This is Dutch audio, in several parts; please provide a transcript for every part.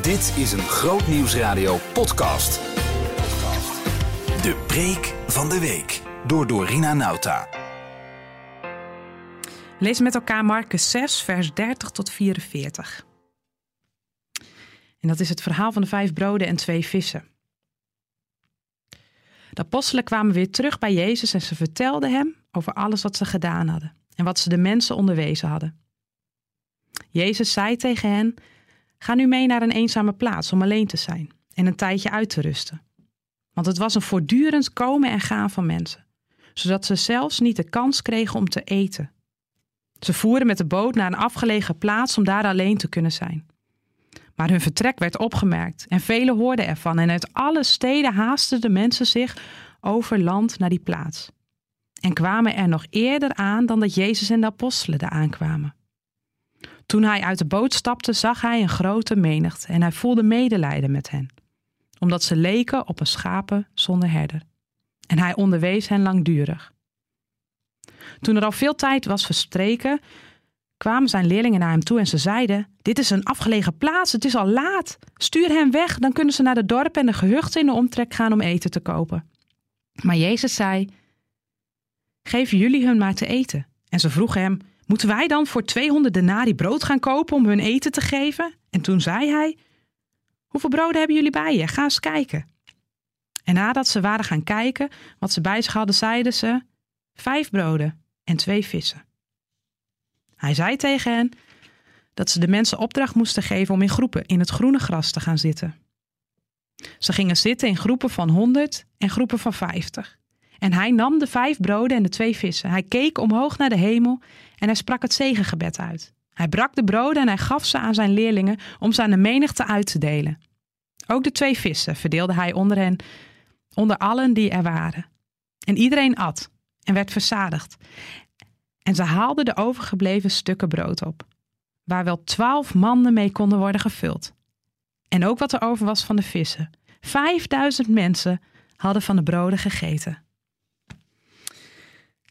Dit is een Groot Nieuwsradio podcast. De preek van de week door Dorina Nauta. Lees met elkaar Marcus 6, vers 30 tot 44. En dat is het verhaal van de vijf broden en twee vissen. De apostelen kwamen weer terug bij Jezus en ze vertelden hem over alles wat ze gedaan hadden en wat ze de mensen onderwezen hadden. Jezus zei tegen hen: Ga nu mee naar een eenzame plaats om alleen te zijn en een tijdje uit te rusten. Want het was een voortdurend komen en gaan van mensen, zodat ze zelfs niet de kans kregen om te eten. Ze voeren met de boot naar een afgelegen plaats om daar alleen te kunnen zijn. Maar hun vertrek werd opgemerkt en velen hoorden ervan en uit alle steden haasten de mensen zich over land naar die plaats. En kwamen er nog eerder aan dan dat Jezus en de apostelen daar aankwamen. Toen hij uit de boot stapte, zag hij een grote menigte en hij voelde medelijden met hen, omdat ze leken op een schapen zonder herder. En hij onderwees hen langdurig. Toen er al veel tijd was verstreken, kwamen zijn leerlingen naar hem toe en ze zeiden: Dit is een afgelegen plaats, het is al laat. Stuur hen weg, dan kunnen ze naar de dorpen en de gehuchten in de omtrek gaan om eten te kopen. Maar Jezus zei: Geef jullie hun maar te eten. En ze vroegen hem: Moeten wij dan voor 200 denari brood gaan kopen om hun eten te geven? En toen zei hij: Hoeveel broden hebben jullie bij je? Ga eens kijken. En nadat ze waren gaan kijken wat ze bij zich hadden, zeiden ze: Vijf broden en twee vissen. Hij zei tegen hen dat ze de mensen opdracht moesten geven om in groepen in het groene gras te gaan zitten. Ze gingen zitten in groepen van honderd en groepen van vijftig. En hij nam de vijf broden en de twee vissen. Hij keek omhoog naar de hemel en hij sprak het zegengebed uit. Hij brak de broden en hij gaf ze aan zijn leerlingen om ze aan de menigte uit te delen. Ook de twee vissen verdeelde hij onder hen, onder allen die er waren. En iedereen at en werd verzadigd. En ze haalden de overgebleven stukken brood op, waar wel twaalf manden mee konden worden gevuld. En ook wat er over was van de vissen. Vijfduizend mensen hadden van de broden gegeten.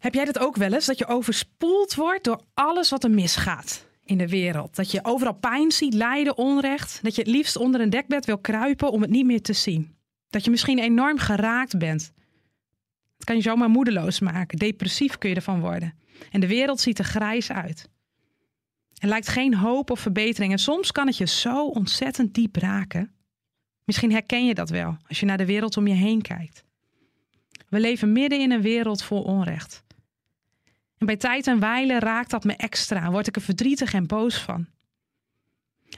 Heb jij dat ook wel eens? Dat je overspoeld wordt door alles wat er misgaat in de wereld. Dat je overal pijn ziet, lijden, onrecht. Dat je het liefst onder een dekbed wil kruipen om het niet meer te zien. Dat je misschien enorm geraakt bent. Het kan je zomaar moedeloos maken. Depressief kun je ervan worden. En de wereld ziet er grijs uit. Er lijkt geen hoop of verbetering. En soms kan het je zo ontzettend diep raken. Misschien herken je dat wel als je naar de wereld om je heen kijkt. We leven midden in een wereld vol onrecht. En bij tijd en wijle raakt dat me extra, word ik er verdrietig en boos van.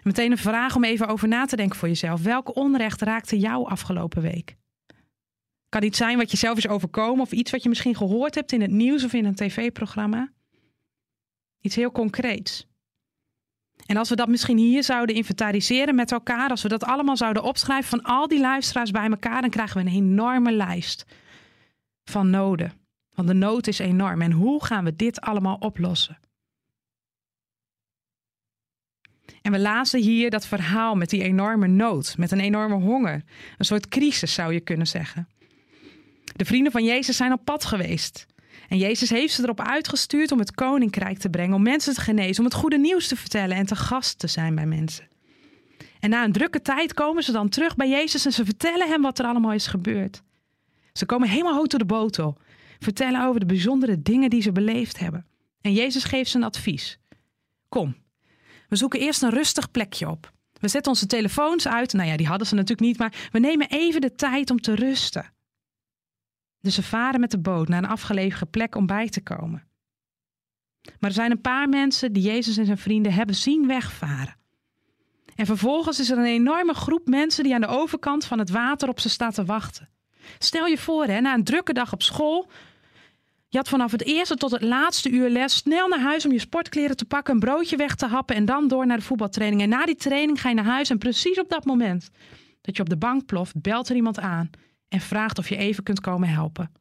Meteen een vraag om even over na te denken voor jezelf. Welk onrecht raakte jou afgelopen week? Kan iets zijn wat je zelf is overkomen of iets wat je misschien gehoord hebt in het nieuws of in een tv-programma. Iets heel concreets. En als we dat misschien hier zouden inventariseren met elkaar, als we dat allemaal zouden opschrijven van al die luisteraars bij elkaar, dan krijgen we een enorme lijst van noden. Want de nood is enorm. En hoe gaan we dit allemaal oplossen? En we lazen hier dat verhaal met die enorme nood, met een enorme honger. Een soort crisis zou je kunnen zeggen. De vrienden van Jezus zijn op pad geweest. En Jezus heeft ze erop uitgestuurd om het koninkrijk te brengen, om mensen te genezen, om het goede nieuws te vertellen en te gast te zijn bij mensen. En na een drukke tijd komen ze dan terug bij Jezus en ze vertellen hem wat er allemaal is gebeurd. Ze komen helemaal hoog door de botel, vertellen over de bijzondere dingen die ze beleefd hebben. En Jezus geeft ze een advies. Kom, we zoeken eerst een rustig plekje op. We zetten onze telefoons uit. Nou ja, die hadden ze natuurlijk niet, maar we nemen even de tijd om te rusten. Dus ze varen met de boot naar een afgelegen plek om bij te komen. Maar er zijn een paar mensen die Jezus en zijn vrienden hebben zien wegvaren. En vervolgens is er een enorme groep mensen die aan de overkant van het water op ze staat te wachten. Stel je voor, hè, na een drukke dag op school. Je had vanaf het eerste tot het laatste uur les snel naar huis om je sportkleren te pakken, een broodje weg te happen en dan door naar de voetbaltraining. En na die training ga je naar huis en precies op dat moment dat je op de bank ploft, belt er iemand aan en vraagt of je even kunt komen helpen.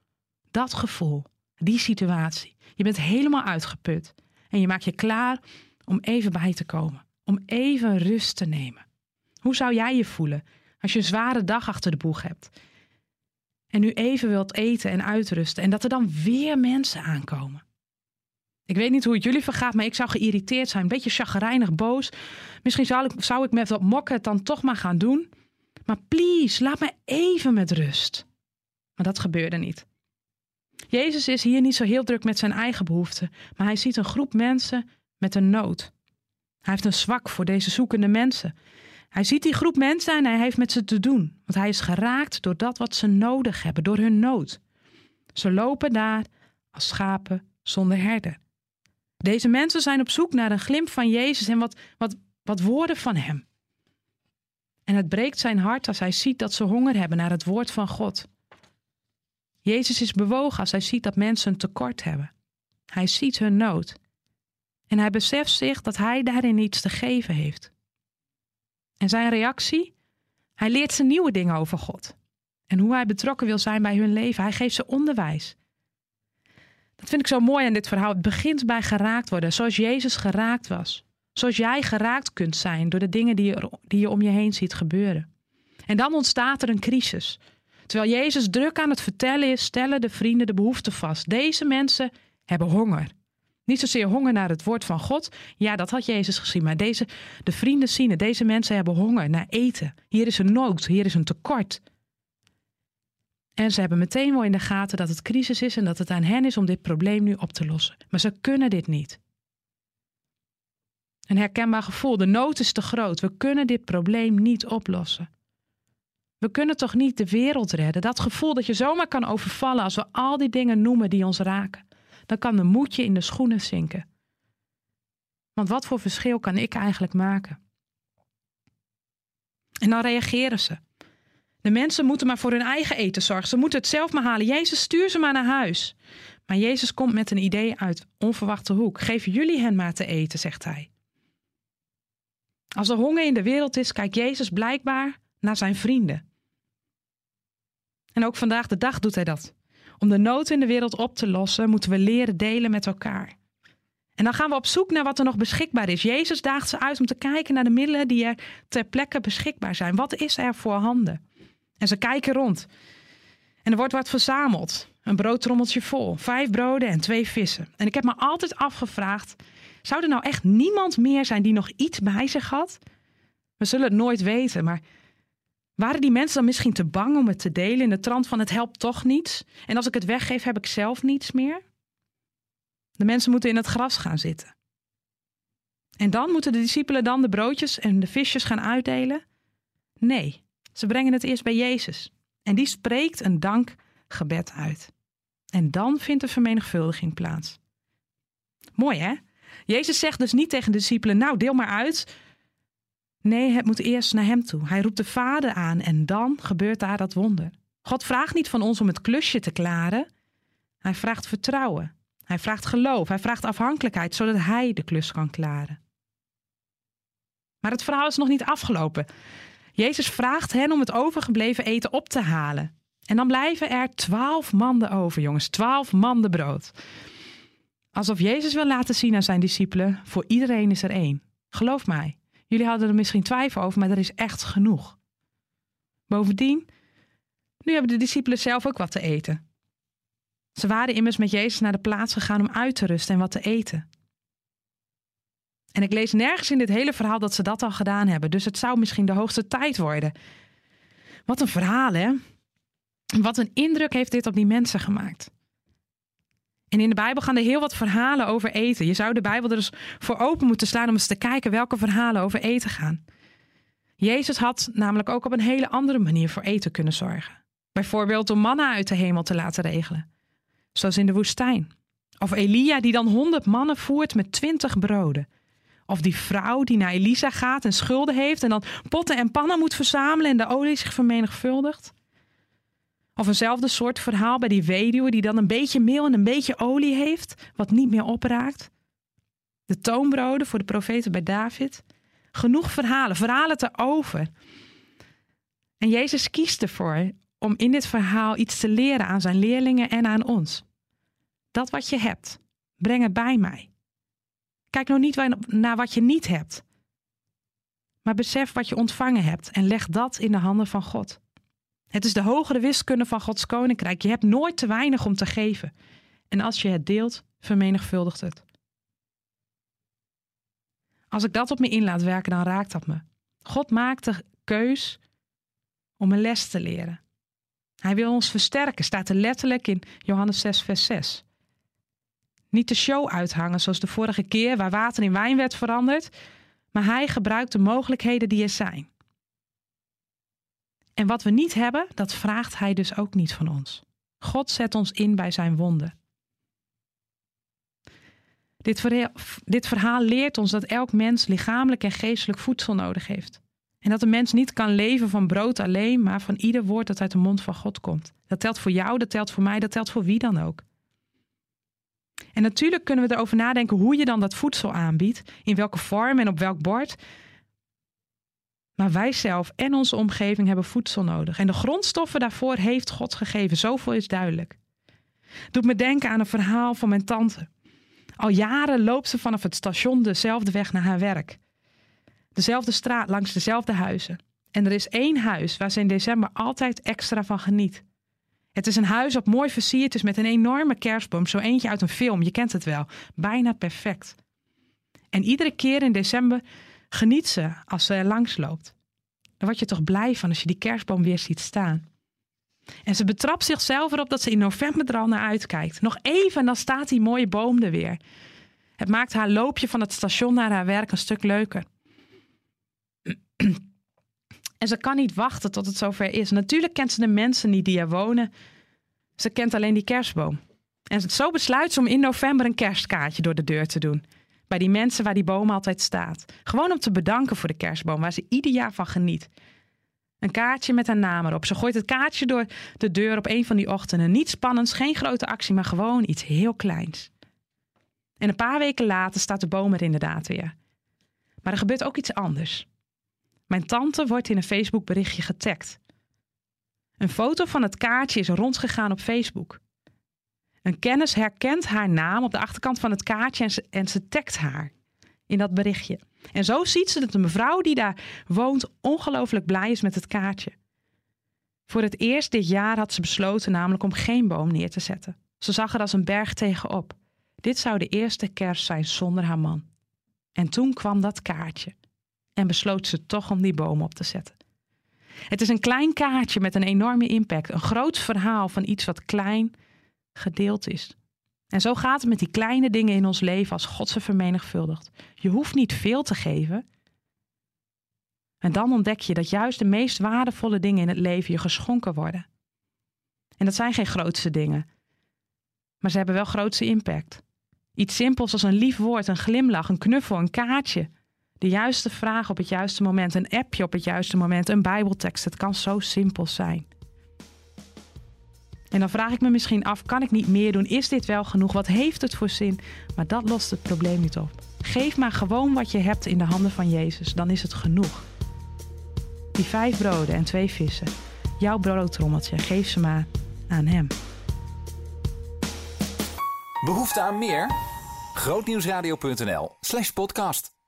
Dat gevoel, die situatie. Je bent helemaal uitgeput en je maakt je klaar om even bij te komen, om even rust te nemen. Hoe zou jij je voelen als je een zware dag achter de boeg hebt en nu even wilt eten en uitrusten en dat er dan weer mensen aankomen? Ik weet niet hoe het jullie vergaat, maar ik zou geïrriteerd zijn. Een beetje chagrijnig, boos. Misschien zou ik, zou ik met wat mokken het dan toch maar gaan doen. Maar please, laat me even met rust. Maar dat gebeurde niet. Jezus is hier niet zo heel druk met zijn eigen behoeften, maar hij ziet een groep mensen met een nood. Hij heeft een zwak voor deze zoekende mensen. Hij ziet die groep mensen en hij heeft met ze te doen, want hij is geraakt door dat wat ze nodig hebben, door hun nood. Ze lopen daar als schapen zonder herder. Deze mensen zijn op zoek naar een glimp van Jezus en wat, wat, wat woorden van Hem. En het breekt zijn hart als hij ziet dat ze honger hebben naar het woord van God. Jezus is bewogen als hij ziet dat mensen een tekort hebben. Hij ziet hun nood. En hij beseft zich dat hij daarin iets te geven heeft. En zijn reactie? Hij leert ze nieuwe dingen over God. En hoe hij betrokken wil zijn bij hun leven. Hij geeft ze onderwijs. Dat vind ik zo mooi aan dit verhaal. Het begint bij geraakt worden, zoals Jezus geraakt was. Zoals jij geraakt kunt zijn door de dingen die je, die je om je heen ziet gebeuren. En dan ontstaat er een crisis. Terwijl Jezus druk aan het vertellen is, stellen de vrienden de behoefte vast. Deze mensen hebben honger. Niet zozeer honger naar het woord van God. Ja, dat had Jezus gezien. Maar deze, de vrienden zien het. Deze mensen hebben honger naar eten. Hier is een nood. Hier is een tekort. En ze hebben meteen wel in de gaten dat het crisis is en dat het aan hen is om dit probleem nu op te lossen. Maar ze kunnen dit niet. Een herkenbaar gevoel. De nood is te groot. We kunnen dit probleem niet oplossen. We kunnen toch niet de wereld redden? Dat gevoel dat je zomaar kan overvallen als we al die dingen noemen die ons raken. Dan kan de moedje in de schoenen zinken. Want wat voor verschil kan ik eigenlijk maken? En dan reageren ze. De mensen moeten maar voor hun eigen eten zorgen. Ze moeten het zelf maar halen. Jezus, stuur ze maar naar huis. Maar Jezus komt met een idee uit onverwachte hoek. Geef jullie hen maar te eten, zegt hij. Als er honger in de wereld is, kijkt Jezus blijkbaar naar zijn vrienden. En ook vandaag de dag doet hij dat. Om de nood in de wereld op te lossen, moeten we leren delen met elkaar. En dan gaan we op zoek naar wat er nog beschikbaar is. Jezus daagt ze uit om te kijken naar de middelen die er ter plekke beschikbaar zijn. Wat is er voor handen? En ze kijken rond. En er wordt wat verzameld. Een broodtrommeltje vol. Vijf broden en twee vissen. En ik heb me altijd afgevraagd: zou er nou echt niemand meer zijn die nog iets bij zich had? We zullen het nooit weten, maar waren die mensen dan misschien te bang om het te delen in de trant van het helpt toch niets? En als ik het weggeef, heb ik zelf niets meer? De mensen moeten in het gras gaan zitten. En dan moeten de discipelen dan de broodjes en de visjes gaan uitdelen? Nee, ze brengen het eerst bij Jezus. En die spreekt een dankgebed uit. En dan vindt de vermenigvuldiging plaats. Mooi hè? Jezus zegt dus niet tegen de discipelen: Nou, deel maar uit. Nee, het moet eerst naar hem toe. Hij roept de Vader aan en dan gebeurt daar dat wonder. God vraagt niet van ons om het klusje te klaren. Hij vraagt vertrouwen. Hij vraagt geloof. Hij vraagt afhankelijkheid, zodat hij de klus kan klaren. Maar het verhaal is nog niet afgelopen. Jezus vraagt hen om het overgebleven eten op te halen. En dan blijven er twaalf manden over, jongens. Twaalf manden brood. Alsof Jezus wil laten zien aan zijn discipelen: voor iedereen is er één. Geloof mij. Jullie hadden er misschien twijfel over, maar er is echt genoeg. Bovendien, nu hebben de discipelen zelf ook wat te eten. Ze waren immers met Jezus naar de plaats gegaan om uit te rusten en wat te eten. En ik lees nergens in dit hele verhaal dat ze dat al gedaan hebben, dus het zou misschien de hoogste tijd worden. Wat een verhaal, hè? Wat een indruk heeft dit op die mensen gemaakt. En in de Bijbel gaan er heel wat verhalen over eten. Je zou de Bijbel er dus voor open moeten slaan om eens te kijken welke verhalen over eten gaan. Jezus had namelijk ook op een hele andere manier voor eten kunnen zorgen. Bijvoorbeeld om manna uit de hemel te laten regelen, zoals in de woestijn. Of Elia die dan honderd mannen voert met twintig broden. Of die vrouw die naar Elisa gaat en schulden heeft en dan potten en pannen moet verzamelen en de olie zich vermenigvuldigt. Of eenzelfde soort verhaal bij die weduwe die dan een beetje meel en een beetje olie heeft, wat niet meer opraakt. De toonbroden voor de profeten bij David. Genoeg verhalen, verhalen te over. En Jezus kiest ervoor om in dit verhaal iets te leren aan zijn leerlingen en aan ons. Dat wat je hebt, breng het bij mij. Kijk nou niet naar wat je niet hebt, maar besef wat je ontvangen hebt en leg dat in de handen van God. Het is de hogere wiskunde van Gods koninkrijk. Je hebt nooit te weinig om te geven. En als je het deelt, vermenigvuldigt het. Als ik dat op me in laat werken, dan raakt dat me. God maakt de keus om een les te leren. Hij wil ons versterken, staat er letterlijk in Johannes 6, vers 6. Niet de show uithangen zoals de vorige keer, waar water in wijn werd veranderd, maar hij gebruikt de mogelijkheden die er zijn. En wat we niet hebben, dat vraagt hij dus ook niet van ons. God zet ons in bij zijn wonden. Dit verhaal, dit verhaal leert ons dat elk mens lichamelijk en geestelijk voedsel nodig heeft. En dat een mens niet kan leven van brood alleen, maar van ieder woord dat uit de mond van God komt. Dat telt voor jou, dat telt voor mij, dat telt voor wie dan ook. En natuurlijk kunnen we erover nadenken hoe je dan dat voedsel aanbiedt, in welke vorm en op welk bord. Maar wij zelf en onze omgeving hebben voedsel nodig. En de grondstoffen daarvoor heeft God gegeven. Zoveel is duidelijk. Doet me denken aan een verhaal van mijn tante. Al jaren loopt ze vanaf het station dezelfde weg naar haar werk. Dezelfde straat langs dezelfde huizen. En er is één huis waar ze in december altijd extra van geniet. Het is een huis dat mooi versierd is met een enorme kerstboom, zo eentje uit een film, je kent het wel. Bijna perfect. En iedere keer in december geniet ze als ze er langs loopt. Dan word je toch blij van als je die kerstboom weer ziet staan. En ze betrapt zichzelf erop dat ze in november er al naar uitkijkt. Nog even en dan staat die mooie boom er weer. Het maakt haar loopje van het station naar haar werk een stuk leuker. En ze kan niet wachten tot het zover is. Natuurlijk kent ze de mensen niet die er wonen. Ze kent alleen die kerstboom. En zo besluit ze om in november een kerstkaartje door de deur te doen. Bij die mensen waar die boom altijd staat. Gewoon om te bedanken voor de kerstboom, waar ze ieder jaar van geniet. Een kaartje met haar naam erop. Ze gooit het kaartje door de deur op een van die ochtenden. Niet spannends, geen grote actie, maar gewoon iets heel kleins. En een paar weken later staat de boom er inderdaad weer. Maar er gebeurt ook iets anders. Mijn tante wordt in een Facebook berichtje getagd. Een foto van het kaartje is rondgegaan op Facebook. Een kennis herkent haar naam op de achterkant van het kaartje en ze, en ze tagt haar in dat berichtje. En zo ziet ze dat de mevrouw die daar woont ongelooflijk blij is met het kaartje. Voor het eerst dit jaar had ze besloten namelijk om geen boom neer te zetten. Ze zag er als een berg tegenop. Dit zou de eerste kerst zijn zonder haar man. En toen kwam dat kaartje. En besloot ze toch om die boom op te zetten. Het is een klein kaartje met een enorme impact. Een groot verhaal van iets wat klein gedeeld is. En zo gaat het met die kleine dingen in ons leven als God ze vermenigvuldigt. Je hoeft niet veel te geven. En dan ontdek je dat juist de meest waardevolle dingen in het leven je geschonken worden. En dat zijn geen grootste dingen, maar ze hebben wel grootste impact. Iets simpels als een lief woord, een glimlach, een knuffel, een kaartje. De juiste vraag op het juiste moment, een appje op het juiste moment, een Bijbeltekst. Het kan zo simpel zijn. En dan vraag ik me misschien af: kan ik niet meer doen? Is dit wel genoeg? Wat heeft het voor zin? Maar dat lost het probleem niet op. Geef maar gewoon wat je hebt in de handen van Jezus, dan is het genoeg. Die vijf broden en twee vissen, jouw broodtrommeltje, geef ze maar aan Hem. Behoefte aan meer? Grootnieuwsradio.nl/podcast.